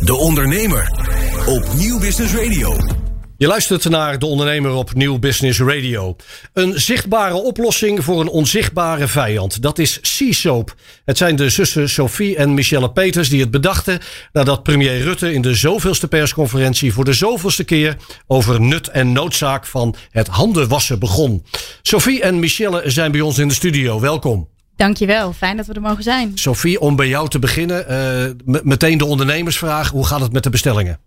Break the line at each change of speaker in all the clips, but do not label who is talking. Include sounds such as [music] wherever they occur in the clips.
De Ondernemer op Nieuw Business Radio.
Je luistert naar De Ondernemer op Nieuw Business Radio. Een zichtbare oplossing voor een onzichtbare vijand. Dat is Sea-Soap. Het zijn de zussen Sophie en Michelle Peters die het bedachten... nadat premier Rutte in de zoveelste persconferentie... voor de zoveelste keer over nut en noodzaak van het handenwassen begon. Sophie en Michelle zijn bij ons in de studio. Welkom.
Dankjewel, fijn dat we er mogen zijn.
Sophie, om bij jou te beginnen, uh, meteen de ondernemersvraag. Hoe gaat het met de bestellingen?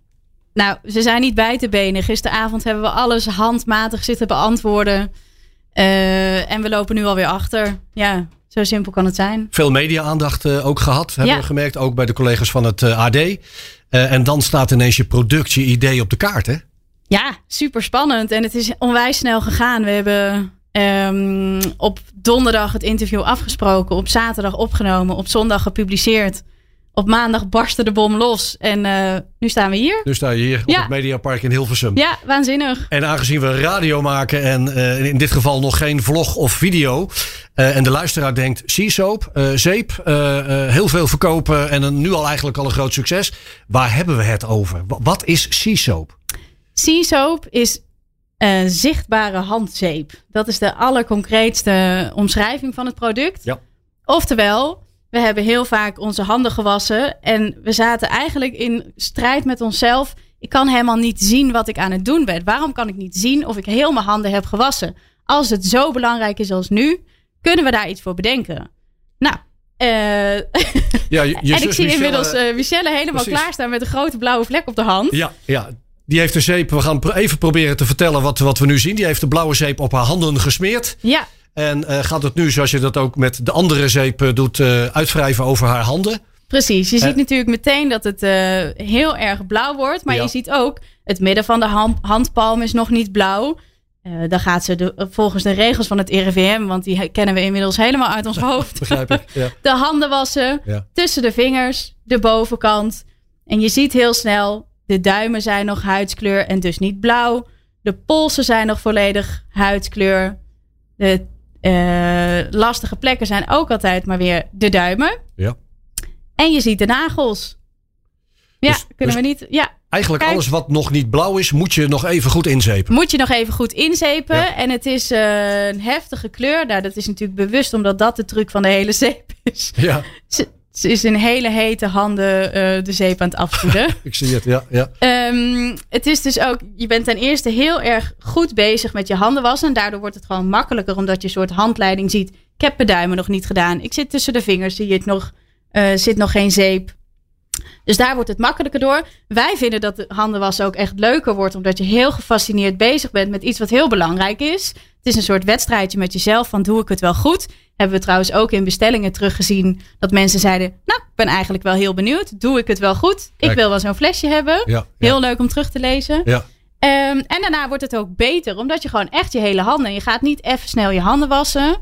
Nou, ze zijn niet bij te benen. Gisteravond hebben we alles handmatig zitten beantwoorden. Uh, en we lopen nu alweer achter. Ja, zo simpel kan het zijn.
Veel media-aandacht uh, ook gehad, hebben we gemerkt. Ook bij de collega's van het AD. en dan staat ineens je productie-idee op de kaart, hè?
Ja, super spannend. En het is onwijs snel gegaan. We hebben Um, op donderdag het interview afgesproken, op zaterdag opgenomen, op zondag gepubliceerd. Op maandag barstte de bom los en uh, nu staan we hier.
Nu sta je hier ja. op het Mediapark in Hilversum.
Ja, waanzinnig.
En aangezien we radio maken en uh, in dit geval nog geen vlog of video. Uh, en de luisteraar denkt, Seasoap, zeep, heel veel verkopen en een, nu al eigenlijk al een groot succes. Waar hebben we het over? Wat is Seasoap?
Seasoap is uh, zichtbare handzeep. Dat is de allerconcreetste omschrijving van het product. Ja. Oftewel, we hebben heel vaak onze handen gewassen en we zaten eigenlijk in strijd met onszelf. Ik kan helemaal niet zien wat ik aan het doen ben. Waarom kan ik niet zien of ik heel mijn handen heb gewassen? Als het zo belangrijk is als nu, kunnen we daar iets voor bedenken. Nou, uh, [laughs] ja, je, je en ik zie inmiddels uh, Michelle helemaal precies. klaarstaan met een grote blauwe vlek op de hand.
Ja, ja die heeft de zeep, we gaan even proberen te vertellen wat, wat we nu zien. Die heeft de blauwe zeep op haar handen gesmeerd.
Ja.
En uh, gaat het nu, zoals je dat ook met de andere zeep uh, doet, uh, uitwrijven over haar handen.
Precies. Je ziet natuurlijk meteen dat het heel erg blauw wordt. Maar ja. je ziet ook, het midden van de hand, handpalm is nog niet blauw. dan gaat ze de, volgens de regels van het RIVM, want die kennen we inmiddels helemaal uit ons [laughs] hoofd.
Begrijp ik. Ja. [laughs]
De handen wassen, ja. tussen de vingers, de bovenkant. En je ziet heel snel, de duimen zijn nog huidskleur en dus niet blauw. De polsen zijn nog volledig huidskleur. De uh, lastige plekken zijn ook altijd maar weer de duimen.
Ja.
En je ziet de nagels. Ja, dus, kunnen dus we niet. Ja.
Eigenlijk alles wat nog niet blauw is, moet je nog even goed inzepen.
Moet je nog even goed inzepen. Ja. En het is uh, een heftige kleur. Nou, dat is natuurlijk bewust omdat dat de truc van de hele zeep is.
Ja.
Ze is in hele hete handen uh, de zeep aan het afvoeden. [laughs]
ik zie het, ja. ja.
Um, het is dus ook, je bent ten eerste heel erg goed bezig met je handen wassen. En daardoor wordt het gewoon makkelijker, omdat je een soort handleiding ziet. Ik heb mijn duimen nog niet gedaan. Ik zit tussen de vingers, zie je het nog, uh, zit nog geen zeep. Dus daar wordt het makkelijker door. Wij vinden dat de handenwassen ook echt leuker wordt, omdat je heel gefascineerd bezig bent met iets wat heel belangrijk is. Het is een soort wedstrijdje met jezelf van doe ik het wel goed? Hebben we trouwens ook in bestellingen teruggezien dat mensen zeiden, nou, ik ben eigenlijk wel heel benieuwd. Doe ik het wel goed? Ik wil wel zo'n flesje hebben.
Ja,
heel leuk om terug te lezen.
Ja.
Um, en daarna wordt het ook beter, omdat je gewoon echt je hele handen, je gaat niet even snel je handen wassen.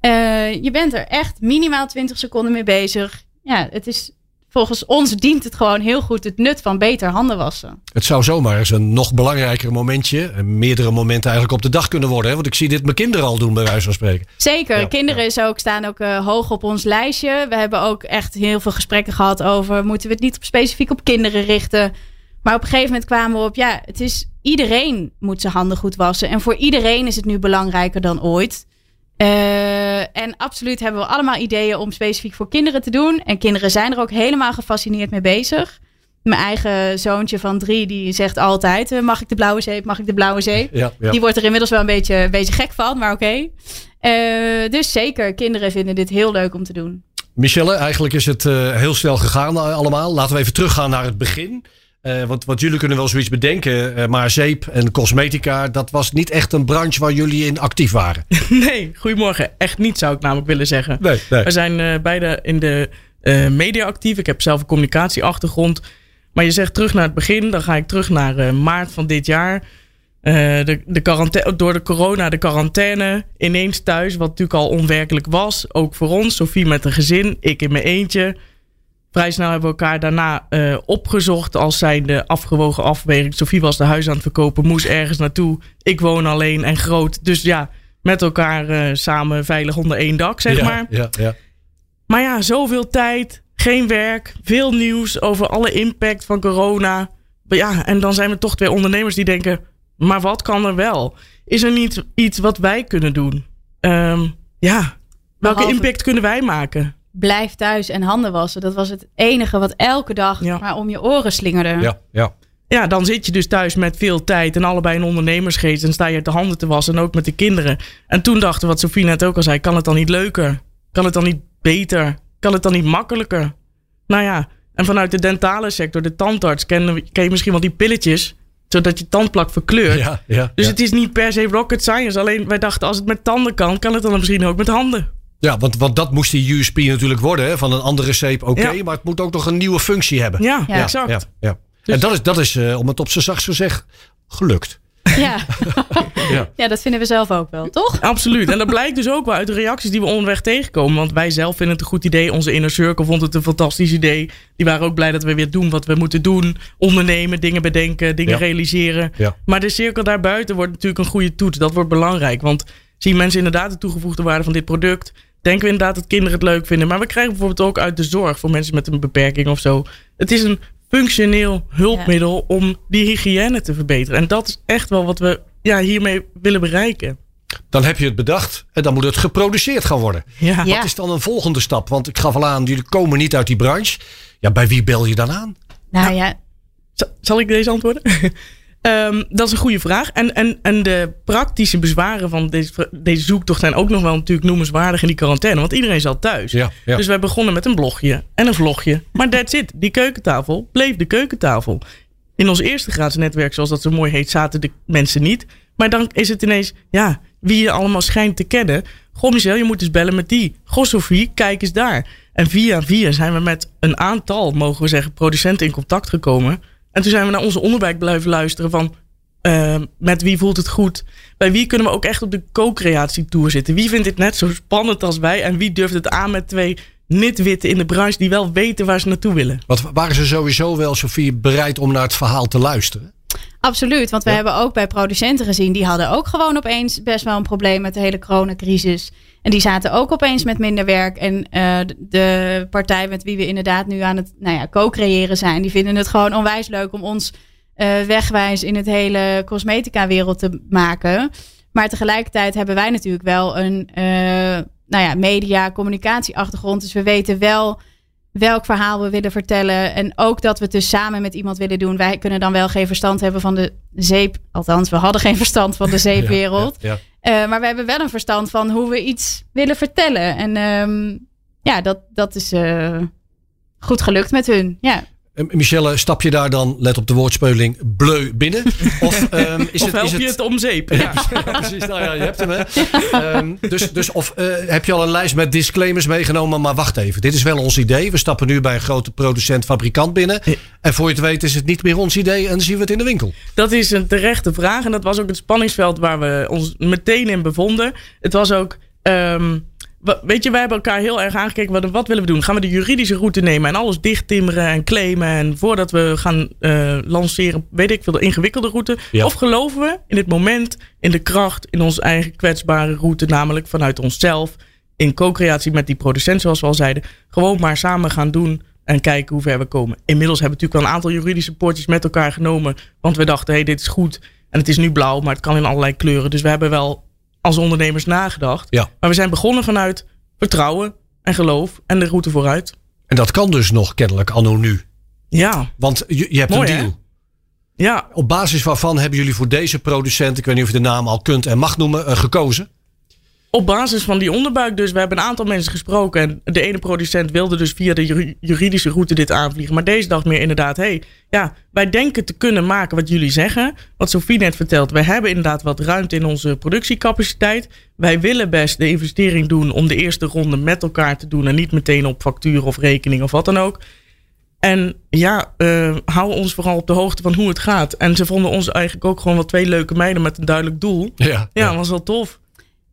Uh, je bent er echt minimaal 20 seconden mee bezig. Ja, het is volgens ons dient het gewoon heel goed het nut van beter handen wassen.
Het zou zomaar eens een nog belangrijker momentje, meerdere momenten eigenlijk op de dag kunnen worden. Hè? Want ik zie dit mijn kinderen al doen, bij wijze van spreken.
Zeker, kinderen Is ook, staan ook uh, hoog op ons lijstje. We hebben ook echt heel veel gesprekken gehad over, moeten we het niet specifiek op kinderen richten? Maar op een gegeven moment kwamen we op, ja, het is iedereen moet zijn handen goed wassen. En voor iedereen is het nu belangrijker dan ooit. Uh, en absoluut hebben we allemaal ideeën om specifiek voor kinderen te doen. En kinderen zijn er ook helemaal gefascineerd mee bezig. Mijn eigen zoontje van drie, die zegt altijd: uh, Mag ik de blauwe zeep? Mag ik de blauwe zeep?
Ja, ja.
Die wordt er inmiddels wel een beetje, een beetje gek van, maar oké. Okay. Uh, dus zeker, kinderen vinden dit heel leuk om te doen.
Michelle, eigenlijk is het heel snel gegaan allemaal. Laten we even teruggaan naar het begin. Uh, want, want jullie kunnen wel zoiets bedenken, uh, maar zeep en cosmetica, dat was niet echt een branche waar jullie in actief waren. [laughs]
Nee, goedemorgen. Echt niet zou ik namelijk willen zeggen.
Nee, nee.
We zijn uh, beide in de media actief. Ik heb zelf een communicatieachtergrond. Maar je zegt terug naar het begin, dan ga ik terug naar maart van dit jaar. de, de door de corona, de quarantaine, ineens thuis, wat natuurlijk al onwerkelijk was. Ook voor ons, Sofie met een gezin, ik in mijn eentje. Vrij snel hebben we elkaar daarna uh, opgezocht als zijnde afgewogen afweging. Sofie was de huis aan het verkopen, moest ergens naartoe. Ik woon alleen en groot. Dus ja, met elkaar uh, samen veilig onder één dak, zeg
ja,
maar.
Ja, ja.
Maar ja, zoveel tijd, geen werk, veel nieuws over alle impact van corona. Maar ja, en dan zijn we toch twee ondernemers die denken: maar wat kan er wel? Is er niet iets wat wij kunnen doen? Ehm, ja, welke
Behalve-
impact kunnen wij maken?
Blijf thuis en handen wassen. Dat was het enige wat elke dag
Ja.
maar om je oren slingerde.
Ja, ja.
Ja, dan zit je dus thuis met veel tijd en allebei een ondernemersgeest. En sta je de handen te wassen en ook met de kinderen. En toen dachten we, wat Sofie net ook al zei, kan het dan niet leuker? Kan het dan niet beter? Kan het dan niet makkelijker? Nou ja, en vanuit de dentale sector, de tandarts, ken, je misschien wel die pilletjes, zodat je tandplak verkleurt.
ja, ja,
Dus
ja.
het is niet per se rocket science. Alleen wij dachten, als het met tanden kan, kan het dan misschien ook met handen.
Ja, want, want dat moest die USP natuurlijk worden. Hè? Van een andere zeep, oké.
Ja.
Maar het moet ook nog een nieuwe functie hebben.
Ja,
Ja.
exact.
Ja, ja.
Dus-
en dat is, dat is eh, om het op zijn zachtst gezegd, gelukt. [laughs]
Ja.
Ja.
ja, dat vinden we zelf ook wel, toch?
Absoluut. En dat blijkt dus ook wel uit de reacties die we onderweg tegenkomen. Want wij zelf vinden het een goed idee. Onze inner circle vond het een fantastisch idee. Die waren ook blij dat we weer doen wat we moeten doen. Ondernemen, dingen bedenken, dingen
Ja.
realiseren.
Ja.
Maar de cirkel daarbuiten wordt natuurlijk een goede toets. Dat wordt belangrijk. Want zien mensen inderdaad de toegevoegde waarde van dit product? Denken we inderdaad dat kinderen het leuk vinden? Maar we krijgen bijvoorbeeld ook uit de zorg voor mensen met een beperking of zo. Het is een functioneel hulpmiddel om die hygiëne te verbeteren. En dat is echt wel wat we ja, hiermee willen bereiken.
Dan heb je het bedacht en dan moet het geproduceerd gaan worden.
Ja.
Ja.
Wat is dan een volgende stap? Want ik gaf al aan, jullie komen niet uit die branche. Ja, bij wie bel je dan aan?
Nou ja,
Z- Zal ik deze antwoorden? [laughs] Ehm, dat is een goede vraag. En, en, en de praktische bezwaren van deze, deze zoektocht zijn ook nog wel natuurlijk noemenswaardig in die quarantaine. Want iedereen zat thuis.
Ja, ja.
Dus wij begonnen met een blogje en een vlogje. Maar [laughs] that's it. Die keukentafel bleef de keukentafel. In ons eerste gratis netwerk, zoals dat zo mooi heet, zaten de mensen niet. Maar dan is het ineens, ja, wie je allemaal schijnt te kennen. Goh, Michel, je moet eens bellen met die. Goh, Sophie, kijk eens daar. En via via zijn we met een aantal, mogen we zeggen, producenten in contact gekomen. En toen zijn we naar onze onderwijk blijven luisteren van... eh, met wie voelt het goed? Bij wie kunnen we ook echt op de co-creatietour zitten? Wie vindt dit net zo spannend als wij? En wie durft het aan met twee nitwitten in de branche... die wel weten waar ze naartoe willen?
Wat waren ze sowieso wel, Sofie, bereid om naar het verhaal te luisteren?
absoluut. Want we
Ja.
hebben ook bij producenten gezien, die hadden ook gewoon opeens best wel een probleem met de hele coronacrisis. En die zaten ook opeens met minder werk. En eh, de- partij met wie we inderdaad nu aan het nou ja, co-creëren zijn, die vinden het gewoon onwijs leuk om ons eh, wegwijs in het hele cosmetica-wereld te maken. Maar tegelijkertijd hebben wij natuurlijk wel een eh, nou ja, media-communicatie-achtergrond. Dus we weten wel welk verhaal we willen vertellen. En ook dat we het dus samen met iemand willen doen. Wij kunnen dan wel geen verstand hebben van de zeep. Althans, we hadden geen verstand van de zeepwereld. [laughs]
Ja, ja.
Eh, maar we hebben wel een verstand van hoe we iets willen vertellen. En ehm, ja, dat, dat is eh, goed gelukt met hun. Ja.
Michelle, stap je daar dan, let op de woordspeling, bleu binnen? [laughs] Of ehm, is
of
het...
help
is
je het om zeep? [laughs]
Ja, precies. Nou ja, je hebt hem, hè? Ehm, dus, dus of eh, heb je al een lijst met disclaimers meegenomen? Maar wacht even, dit is wel ons idee. We stappen nu bij een grote producent-fabrikant binnen. En voor je het weet is het niet meer ons idee en dan zien we het in de winkel.
Dat is een terechte vraag. En dat was ook het spanningsveld waar we ons meteen in bevonden. Het was ook. ehm, weet je, wij hebben elkaar heel erg aangekeken. Wat, wat willen we doen? Gaan we de juridische route nemen en alles dichttimmeren en claimen? En voordat we gaan eh, lanceren, weet ik veel, de ingewikkelde route?
Ja.
Of geloven we in het moment, in de kracht, in onze eigen kwetsbare route, namelijk vanuit onszelf, in co-creatie met die producent, zoals we al zeiden, gewoon maar samen gaan doen en kijken hoe ver we komen. Inmiddels hebben we natuurlijk wel een aantal juridische poortjes met elkaar genomen, want we dachten, hé, hey, dit is goed en het is nu blauw, maar het kan in allerlei kleuren. Dus we hebben wel als ondernemers nagedacht.
Ja.
Maar we zijn begonnen vanuit vertrouwen en geloof en de route vooruit.
En dat kan dus nog kennelijk anno nu.
Ja,
Want je, je hebt
Mooi,
een
hè?
deal.
ja,
Op basis waarvan hebben jullie voor deze producent, ik weet niet of je de naam al kunt en mag noemen, eh, gekozen?
Op basis van die onderbuik dus. We hebben een aantal mensen gesproken. En de ene producent wilde dus via de juri- juridische route dit aanvliegen. Maar deze dacht meer inderdaad, hé, hey, ja, wij denken te kunnen maken wat jullie zeggen. Wat Sofie net vertelt, wij hebben inderdaad wat ruimte in onze productiecapaciteit. Wij willen best de investering doen om de eerste ronde met elkaar te doen. En niet meteen op factuur of rekening of wat dan ook. En ja, eh hou ons vooral op de hoogte van hoe het gaat. En ze vonden ons eigenlijk ook gewoon wel twee leuke meiden met een duidelijk doel.
Ja.
Ja, was wel tof.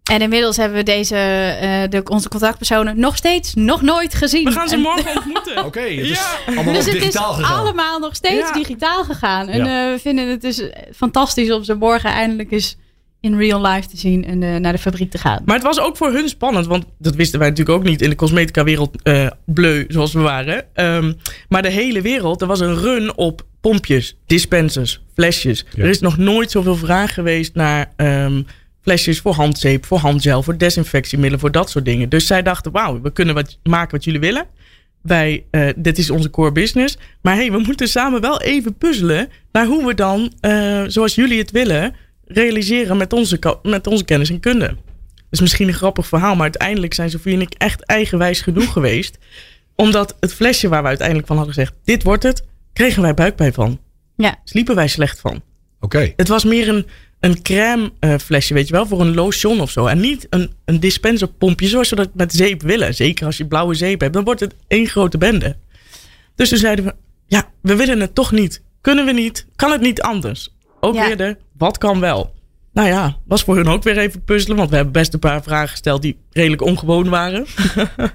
En inmiddels hebben we deze, eh, de, onze contactpersonen nog steeds, nog nooit gezien.
We gaan ze
En-
morgen [laughs] ontmoeten.
Oké, het is
Ja.
allemaal
Dus
nog
het is
digitaal gegaan.
allemaal nog steeds
Ja.
digitaal gegaan. En
Ja.
eh, we vinden het dus fantastisch om ze morgen eindelijk eens in real life te zien en eh, naar de fabriek te gaan.
Maar het was ook voor hun spannend, want dat wisten wij natuurlijk ook niet in de cosmetica-wereld uh, bleu zoals we waren. Um, maar de hele wereld, er was een run op pompjes, dispensers, flesjes. Er is nog nooit zoveel vraag geweest naar um, flesjes voor handzeep, voor handgel, voor desinfectiemiddelen, voor dat soort dingen. Dus zij dachten, wauw, we kunnen wat maken wat jullie willen. Wij, uh, dit is onze core business. Maar hey, we moeten samen wel even puzzelen naar hoe we dan, uh, zoals jullie het willen, realiseren met onze, met onze kennis en kunde. Dat is misschien een grappig verhaal, maar uiteindelijk zijn Sofie en ik echt eigenwijs genoeg geweest. Omdat het flesje waar we uiteindelijk van hadden gezegd, dit wordt het, kregen wij buikpijn van.
Ja.
Sliepen wij slecht van.
Oké.
Het was meer een, een crème uh, flesje, weet je wel, voor een lotion of zo. En niet een, een dispenserpompje zoals we dat met zeep willen. Zeker als je blauwe zeep hebt, dan wordt het één grote bende. Dus toen zeiden we, ja, we willen het toch niet. Kunnen we niet? Kan het niet anders? Ook
Ja.
weer de, wat kan wel? Nou ja, was voor hun ook weer even puzzelen. Want we hebben best een paar vragen gesteld die redelijk ongewoon waren.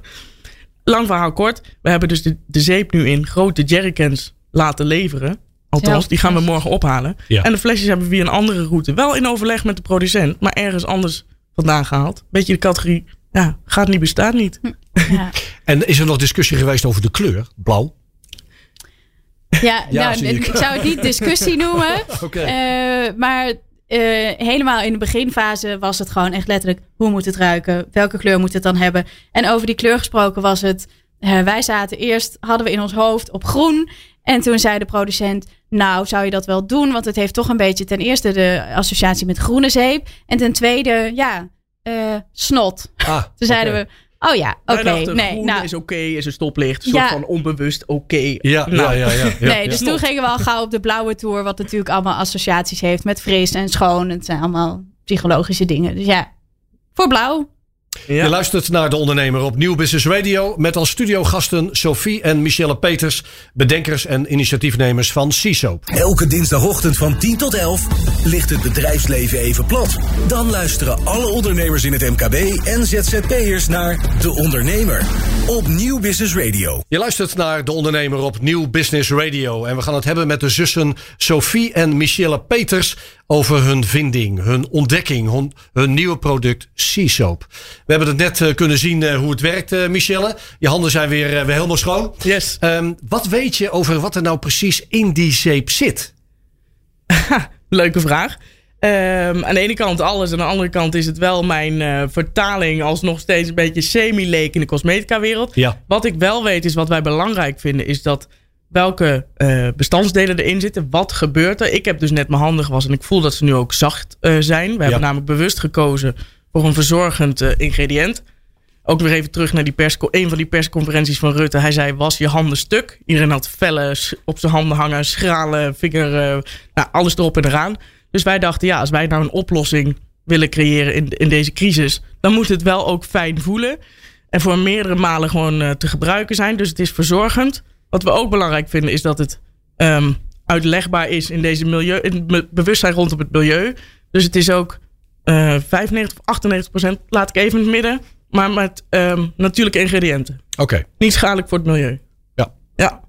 [laughs] Lang verhaal kort. We hebben dus de, de zeep nu in grote jerrycans laten leveren. Althans, die gaan we morgen ophalen.
Ja.
En de flesjes hebben we via een andere route. Wel in overleg met de producent, maar ergens anders vandaan gehaald. Beetje de categorie, ja, gaat niet, bestaat niet. [laughs]
Ja,
En is er nog discussie geweest over de kleur? Blauw?
ja, [laughs]
Ja,
nou,
zie ik.
ik zou het niet discussie noemen. [laughs] Eh, maar eh, helemaal in de beginfase was het gewoon echt letterlijk: hoe moet het ruiken? Welke kleur moet het dan hebben? En over die kleur gesproken was het. eh, wij zaten eerst, hadden we in ons hoofd op groen. En toen zei de producent: Nou, zou je dat wel doen? Want het heeft toch een beetje ten eerste de associatie met groene zeep. En ten tweede, ja, eh, snot.
Ah, [laughs]
Toen zeiden we: Oh ja, oké. Nee, nou,
is oké, is een stoplicht. Een
Ja.
soort van onbewust oké.
Ja, ja,
Nou,
ja, ja, ja. [laughs]
nee, dus
Ja.
toen gingen we al gauw op de blauwe tour, wat natuurlijk allemaal associaties heeft met fris en schoon. Het zijn allemaal psychologische dingen. Dus ja, voor blauw.
Ja.
Je luistert naar De Ondernemer op Nieuw Business Radio. Met als studiogasten Sophie en Michelle Peters. Bedenkers en initiatiefnemers van CISOP.
Elke dinsdagochtend van 10 tot 11 ligt het bedrijfsleven even plat. Dan luisteren alle ondernemers in het MKB en ZZP'ers naar De Ondernemer op Nieuw Business Radio.
Je luistert naar De Ondernemer op Nieuw Business Radio. En we gaan het hebben met de zussen Sophie en Michelle Peters. Over hun vinding, hun ontdekking, hun, hun nieuwe product CISOP. We hebben het net eh, kunnen zien eh, hoe het werkt, eh, Michelle. Je handen zijn weer, weer helemaal schoon.
Yes.
Ehm, wat weet je over wat er nou precies in die zeep zit? [laughs]
Leuke vraag. Ehm, aan de ene kant alles, aan de andere kant is het wel mijn vertaling als nog steeds een beetje semi-leek in de cosmetica wereld.
Ja.
Wat ik wel weet is wat wij belangrijk vinden, is dat welke eh, bestandsdelen erin zitten, wat gebeurt er. Ik heb dus net mijn handen gewassen en ik voel dat ze nu ook zacht eh, zijn. We hebben namelijk bewust gekozen voor een verzorgend eh, ingrediënt. Ook weer even terug naar die een van die persconferenties van Rutte. Hij zei, was je handen stuk. Iedereen had vellen op zijn handen hangen, schralen, vinger, nou, alles erop en eraan. Dus wij dachten, ja, als wij nou een oplossing willen creëren in, in deze crisis, dan moet het wel ook fijn voelen. En voor meerdere malen gewoon te gebruiken zijn. Dus het is verzorgend. Wat we ook belangrijk vinden, is dat het ehm, uitlegbaar is in deze milieu, in het bewustzijn rondom het milieu. Dus het is ook eh 95 of 98 procent, laat ik even in het midden, maar met ehm, natuurlijke ingrediënten.
Oké.
Niet schadelijk voor het milieu.
Ja.
Ja.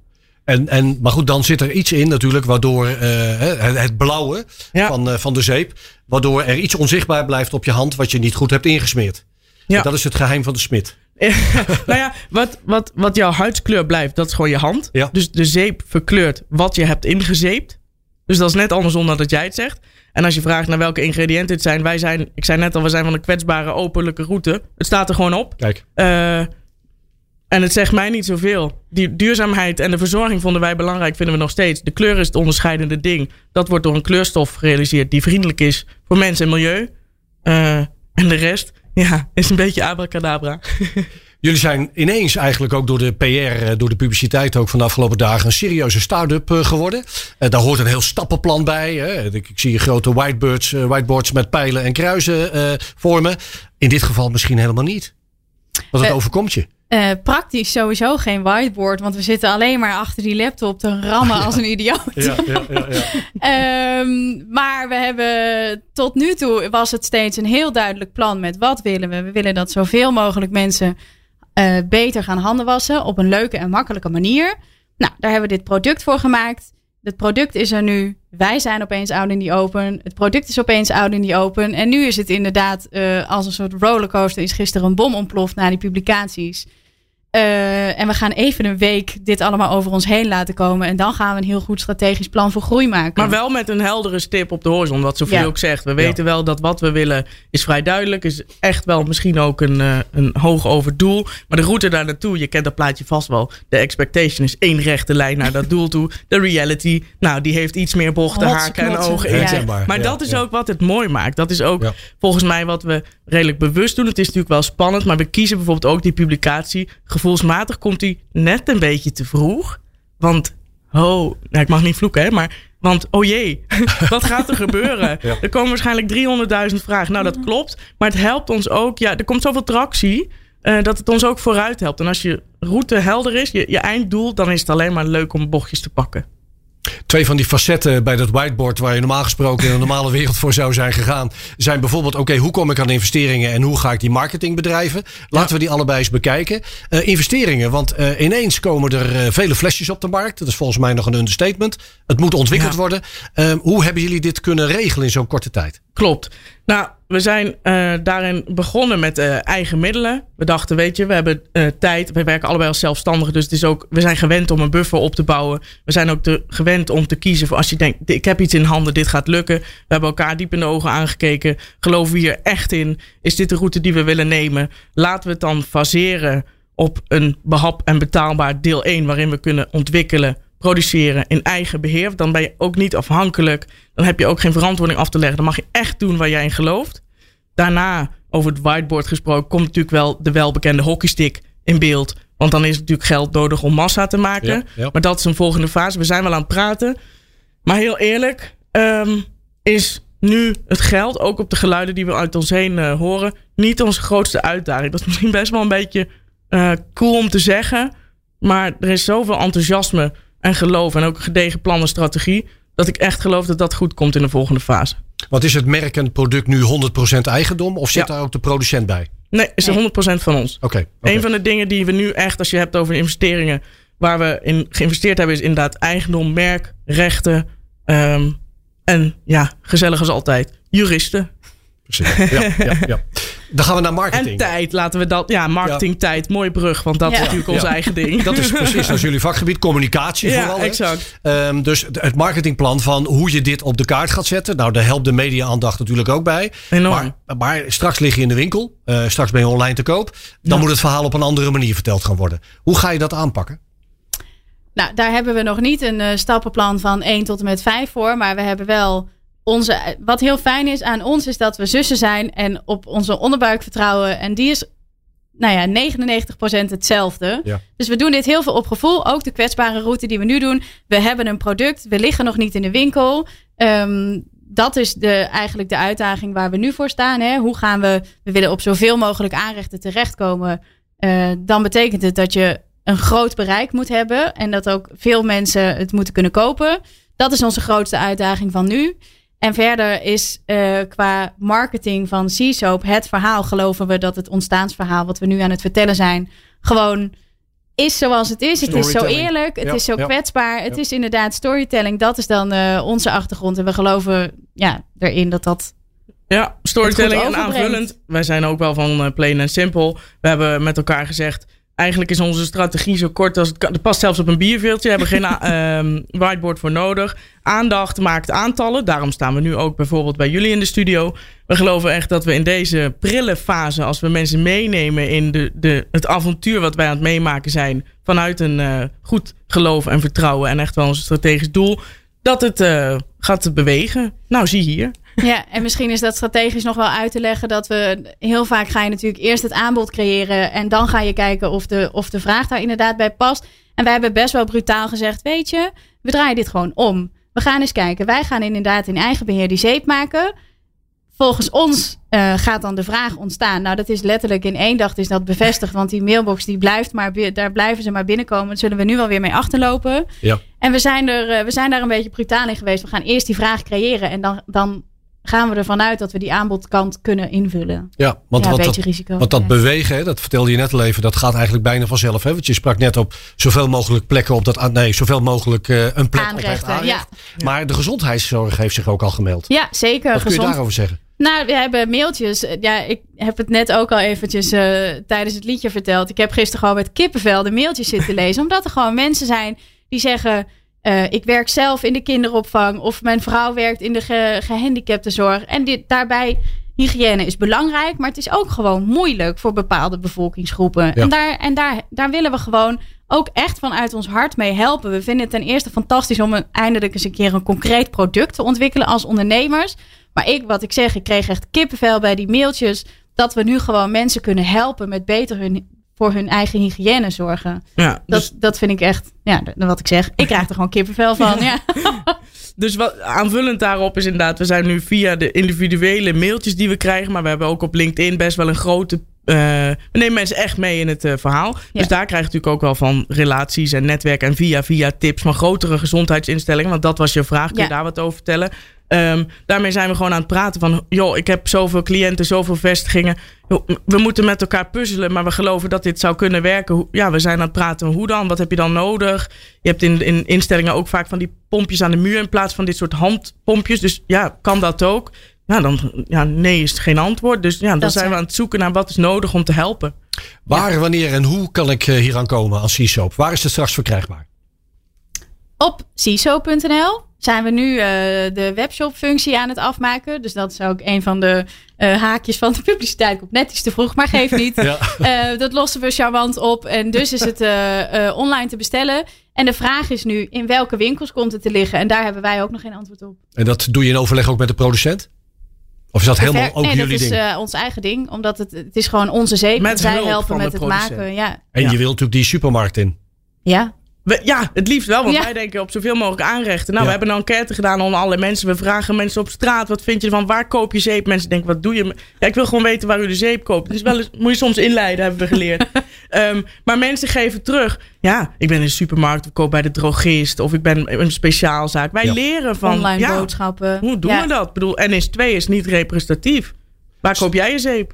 En, en, maar goed, dan zit er iets in natuurlijk, waardoor eh, het, het blauwe
Ja.
van, eh, van de zeep, waardoor er iets onzichtbaar blijft op je hand wat je niet goed hebt ingesmeerd.
Ja.
En Dat is het geheim van de smid. [laughs]
nou ja, wat, wat, wat jouw huidskleur blijft, dat is gewoon je hand.
Ja.
Dus de zeep verkleurt wat je hebt ingezeept. Dus dat is net andersom dan dat jij het zegt. En als je vraagt naar welke ingrediënten het zijn, wij zijn, ik zei net al, we zijn van een kwetsbare openlijke route. Het staat er gewoon op.
Kijk.
Eh, en het zegt mij niet zoveel. Die duurzaamheid en de verzorging vonden wij belangrijk, vinden we nog steeds. De kleur is het onderscheidende ding. Dat wordt door een kleurstof gerealiseerd die vriendelijk is voor mens en milieu. Eh, en de rest, ja, is een beetje abracadabra.
Jullie zijn ineens eigenlijk ook door de PR, eh, door de publiciteit ook van de afgelopen dagen een serieuze start-up eh, geworden. Eh, daar hoort een heel stappenplan bij. Ik, zie grote whiteboards, whiteboards met pijlen en kruisen vormen. In dit geval misschien helemaal niet. Want het overkomt je.
Eh, praktisch sowieso geen whiteboard, want we zitten alleen maar achter die laptop te rammen als een idioot.
Ja, ja, ja, ja. [laughs]
Ehm, maar we hebben tot nu toe was het steeds een heel duidelijk plan met wat willen we. We willen dat zoveel mogelijk mensen eh, beter gaan handen wassen op een leuke en makkelijke manier. Nou, daar hebben we dit product voor gemaakt. Het product is er nu. Wij zijn opeens oud in die open. Het product is opeens oud in die open. En nu is het inderdaad uh, als een soort rollercoaster. Is gisteren een bom ontploft na die publicaties. Uh, en we gaan even een week dit allemaal over ons heen laten komen. En dan gaan we een heel goed strategisch plan voor groei maken.
Maar wel met een heldere stip op de horizon. Wat Sofie ja. ook zegt. We weten wel dat wat we willen is vrij duidelijk. Is echt wel misschien ook een, uh, een hoog over doel. Maar de route daar naartoe, je kent dat plaatje vast wel. De expectation is één rechte lijn naar dat doel toe. De reality, nou die heeft iets meer bochten, haken en ogen. Ja. Maar dat is ook wat het mooi maakt. Dat is ook volgens mij wat we redelijk bewust doen. Het is natuurlijk wel spannend. Maar we kiezen bijvoorbeeld ook die publicatie gevoelsmatig komt hij net een beetje te vroeg. Want, oh, nou, ik mag niet vloeken, hè, maar. Want, oh jee, [laughs] wat gaat er gebeuren? Er komen waarschijnlijk 300.000 vragen. Nou, dat klopt. Maar het helpt ons ook. Ja, er komt zoveel tractie. Uh, dat het ons ook vooruit helpt. En als je route helder is, je, je einddoel, dan is het alleen maar leuk om bochtjes te pakken.
Twee van die facetten bij dat whiteboard waar je normaal gesproken in een normale wereld voor zou zijn gegaan, zijn bijvoorbeeld: oké, hoe kom ik aan investeringen en hoe ga ik die marketing bedrijven? Laten we die allebei eens bekijken. Uh, investeringen, want uh, ineens komen er uh, vele flesjes op de markt. Dat is volgens mij nog een understatement. Het moet ontwikkeld ja. worden. hoe hebben jullie dit kunnen regelen in zo'n korte tijd?
Klopt. Nou, we zijn uh, daarin begonnen met uh, eigen middelen. We dachten, weet je, we hebben uh, tijd. We werken allebei als zelfstandigen. Dus het is ook, we zijn gewend om een buffer op te bouwen. We zijn ook gewend om te kiezen voor als je denkt, ik heb iets in handen, dit gaat lukken. We hebben elkaar diep in de ogen aangekeken. Geloven we hier echt in? Is dit de route die we willen nemen? Laten we het dan faseren op een behap en betaalbaar deel 1, waarin we kunnen ontwikkelen produceren in eigen beheer. Dan ben je ook niet afhankelijk. Dan heb je ook geen verantwoording af te leggen. Dan mag je echt doen waar jij in gelooft. Daarna, over het whiteboard gesproken, komt natuurlijk wel de welbekende hockeystick in beeld. Want dan is natuurlijk geld nodig om massa te maken. Maar dat is een volgende fase. We zijn wel aan het praten. Maar heel eerlijk, um, is nu het geld, ook op de geluiden die we uit ons heen uh, horen, niet onze grootste uitdaging. Dat is [laughs] misschien best wel een beetje uh, cool om te zeggen. Maar er is zoveel enthousiasme en geloof en ook een gedegen plan en strategie. Dat ik echt geloof dat dat goed komt in de volgende fase.
Wat is het merk en het product nu 100% eigendom? Of zit ja. daar ook de producent bij?
Nee, is
nee.
100% van ons.
Oké. Okay, okay.
Een van de dingen die we nu echt, als je hebt over investeringen, waar we in geïnvesteerd hebben, is inderdaad eigendom, merk, rechten. Um, en ja, gezellig als altijd, juristen.
Precies. Ja, ja, ja. [laughs] Dan gaan we naar marketing.
En tijd, laten we dat. Ja, marketing, ja. tijd. Mooie brug, want dat ja. is natuurlijk ons eigen ding. [laughs]
Dat is precies, dat is jullie vakgebied. Communicatie
ja,
vooral.
exact.
Um, dus het marketingplan van hoe je dit op de kaart gaat zetten. Nou, daar helpt de media-aandacht natuurlijk ook bij.
Enorm.
Maar, maar straks lig je in de winkel. Uh, straks ben je online te koop. Dan moet het verhaal op een andere manier verteld gaan worden. Hoe ga je dat aanpakken?
Nou, daar hebben we nog niet een uh, stappenplan van 1 tot en met 5 voor. Maar we hebben wel onze, wat heel fijn is aan ons, is dat we zussen zijn en op onze onderbuik vertrouwen. En die is, nou ja, 99% hetzelfde.
Ja.
Dus we doen dit heel veel op gevoel. Ook de kwetsbare route die we nu doen. We hebben een product, we liggen nog niet in de winkel. Um, dat is de, eigenlijk de uitdaging waar we nu voor staan. Hè? Hoe gaan we, we willen op zoveel mogelijk aanrechten terechtkomen. Uh, dan betekent het dat je een groot bereik moet hebben. En dat ook veel mensen het moeten kunnen kopen. Dat is onze grootste uitdaging van nu. En verder is uh, qua marketing van C-Soap het verhaal, geloven we dat het ontstaansverhaal wat we nu aan het vertellen zijn, gewoon is zoals het is. Het is zo eerlijk, het
ja,
is zo
ja.
kwetsbaar. Het
Ja.
is inderdaad storytelling. Dat is dan uh, onze achtergrond. En we geloven ja, erin dat dat
Ja, storytelling en aanvullend. Wij zijn ook wel van uh, plain en simpel. We hebben met elkaar gezegd. Eigenlijk is onze strategie zo kort als het kan. Past zelfs op een bierveeltje. We hebben geen a- [laughs] ehm, whiteboard voor nodig. Aandacht maakt aantallen. Daarom staan we nu ook bijvoorbeeld bij jullie in de studio. We geloven echt dat we in deze prille fase, als we mensen meenemen in de, de, het avontuur wat wij aan het meemaken zijn, vanuit een eh, goed geloof en vertrouwen en echt wel ons strategisch doel, dat het eh, gaat bewegen. Nou, zie hier.
Ja, en misschien is dat strategisch nog wel uit te leggen dat we heel vaak ga je natuurlijk eerst het aanbod creëren en dan ga je kijken of de, of de vraag daar inderdaad bij past. En wij hebben best wel brutaal gezegd, weet je, we draaien dit gewoon om. We gaan eens kijken. Wij gaan inderdaad in eigen beheer die zeep maken. Volgens ons eh, gaat dan de vraag ontstaan. Nou, dat is letterlijk in één dag is dat bevestigd. Want die mailbox die blijft maar, daar blijven ze maar binnenkomen. Daar zullen we nu wel weer mee achterlopen.
Ja.
En we zijn, er, eh, we zijn daar een beetje brutaal in geweest. We gaan eerst die vraag creëren. En dan, dan gaan we ervan uit dat we die aanbodkant kunnen invullen.
Ja, want
Ja,
dat,
risico,
want dat
ja.
bewegen, hè, dat vertelde je net al even, dat gaat eigenlijk bijna vanzelf. Hè? Want je sprak net op zoveel mogelijk plekken op dat. Nee, zoveel mogelijk eh, een plek op
Aanrechten,
echt aanrecht.
ja.
Maar de gezondheidszorg heeft zich ook al gemeld.
Ja, zeker.
Wat kun je
gezond.
daarover zeggen?
Nou, we hebben mailtjes. Ja, ik heb het net ook al eventjes eh, tijdens het liedje verteld. Ik heb gisteren gewoon met kippenvel de mailtjes zitten [laughs] lezen. Omdat er gewoon mensen zijn die zeggen... eh, ik werk zelf in de kinderopvang. Of mijn vrouw werkt in de ge gehandicaptenzorg. En dit, daarbij, hygiëne is belangrijk. Maar het is ook gewoon moeilijk voor bepaalde bevolkingsgroepen.
Ja.
En, daar, en daar, daar willen we gewoon ook echt vanuit ons hart mee helpen. We vinden het ten eerste fantastisch om een, eindelijk eens een keer een concreet product te ontwikkelen als ondernemers. Maar ik, wat ik zeg, ik kreeg echt kippenvel bij die mailtjes. Dat we nu gewoon mensen kunnen helpen met beter hun, voor hun eigen hygiëne zorgen.
Ja,
Dat,
dus,
dat vind ik echt, ja, wat ik zeg. Ik krijg er gewoon kippenvel van. Ja. [laughs]
dus wat aanvullend daarop is inderdaad, we zijn nu via de individuele mailtjes die we krijgen, maar we hebben ook op LinkedIn best wel een grote. Eh, we nemen mensen echt mee in het eh, verhaal.
Ja.
Dus daar krijg je natuurlijk ook wel van relaties en netwerk en via via tips van grotere gezondheidsinstellingen. Want dat was je vraag. Kun je
Ja.
daar wat over vertellen? Ehm, daarmee zijn we gewoon aan het praten van, joh, ik heb zoveel cliënten, zoveel vestigingen. We moeten met elkaar puzzelen, maar we geloven dat dit zou kunnen werken. Ja, we zijn aan het praten. Hoe dan? Wat heb je dan nodig? Je hebt in, in instellingen ook vaak van die pompjes aan de muur in plaats van dit soort handpompjes. Dus ja, kan dat ook? Ja, dan ja, nee is geen antwoord. Dus ja, dan
Dat
zijn we aan het zoeken naar wat is nodig om te helpen.
Waar, wanneer en hoe kan ik eh, hier aan komen als C-Soap? Waar is het straks verkrijgbaar?
Op CISO.nl zijn we nu eh, de webshop-functie aan het afmaken. Dus dat is ook een van de eh, haakjes van de publiciteit. Komt net iets te vroeg, maar geef niet. [laughs]
Ja.
Eh, dat lossen we charmant op. En dus is het online te bestellen. En de vraag is nu, in welke winkels komt het te liggen? En daar hebben wij ook nog geen antwoord op.
En dat doe je in overleg ook met de producent? Of is dat helemaal
Ver-
ook
nee,
jullie
dat is
ding?
eh, ons eigen ding. Omdat het, het is gewoon onze zeep.
Met
en zij helpen met het
producent.
maken. Ja.
en
ja.
je wilt natuurlijk die supermarkt in.
ja.
We- ja, het liefst wel, want
Ja.
wij denken op zoveel mogelijk aanrechten. Nou,
Ja.
we hebben een enquête gedaan onder alle mensen. We vragen mensen op straat, wat vind je ervan? Waar koop je zeep? Mensen denken, wat doe je? Ja, ik wil gewoon weten waar u de zeep koopt. Dus wel eens, moet je soms inleiden, hebben we geleerd. [laughs] Ehm, maar mensen geven terug. Ja, ik ben in de supermarkt, ik koop bij de drogist. Of ik ben in een speciaalzaak. Wij
Ja.
leren van,
Online
ja,
boodschappen.
hoe doen
Ja.
we dat? Ik bedoel, NS2 is niet representatief. Waar koop jij je zeep?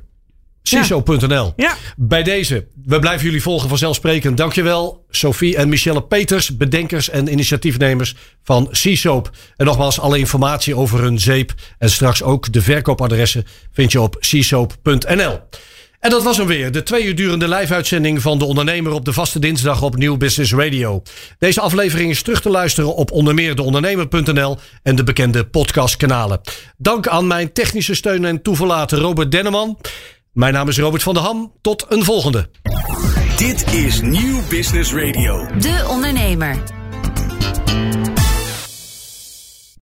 CISO.nl.
Ja.
Bij deze, we blijven jullie volgen vanzelfsprekend. Dankjewel, Sophie en Michelle Peters, bedenkers en initiatiefnemers van C-Soap. En nogmaals, alle informatie over hun zeep en straks ook de verkoopadressen vind je op csoap.nl. En dat was hem weer, de twee uur durende live-uitzending van De Ondernemer op de vaste dinsdag op Nieuw Business Radio. Deze aflevering is terug te luisteren op onder meer deondernemer.nl en de bekende podcastkanalen. Dank aan mijn technische steun en toeverlaten Robert Denneman. Mijn naam is Robert van der Ham. Tot een volgende.
Dit is Nieuw Business Radio.
De Ondernemer.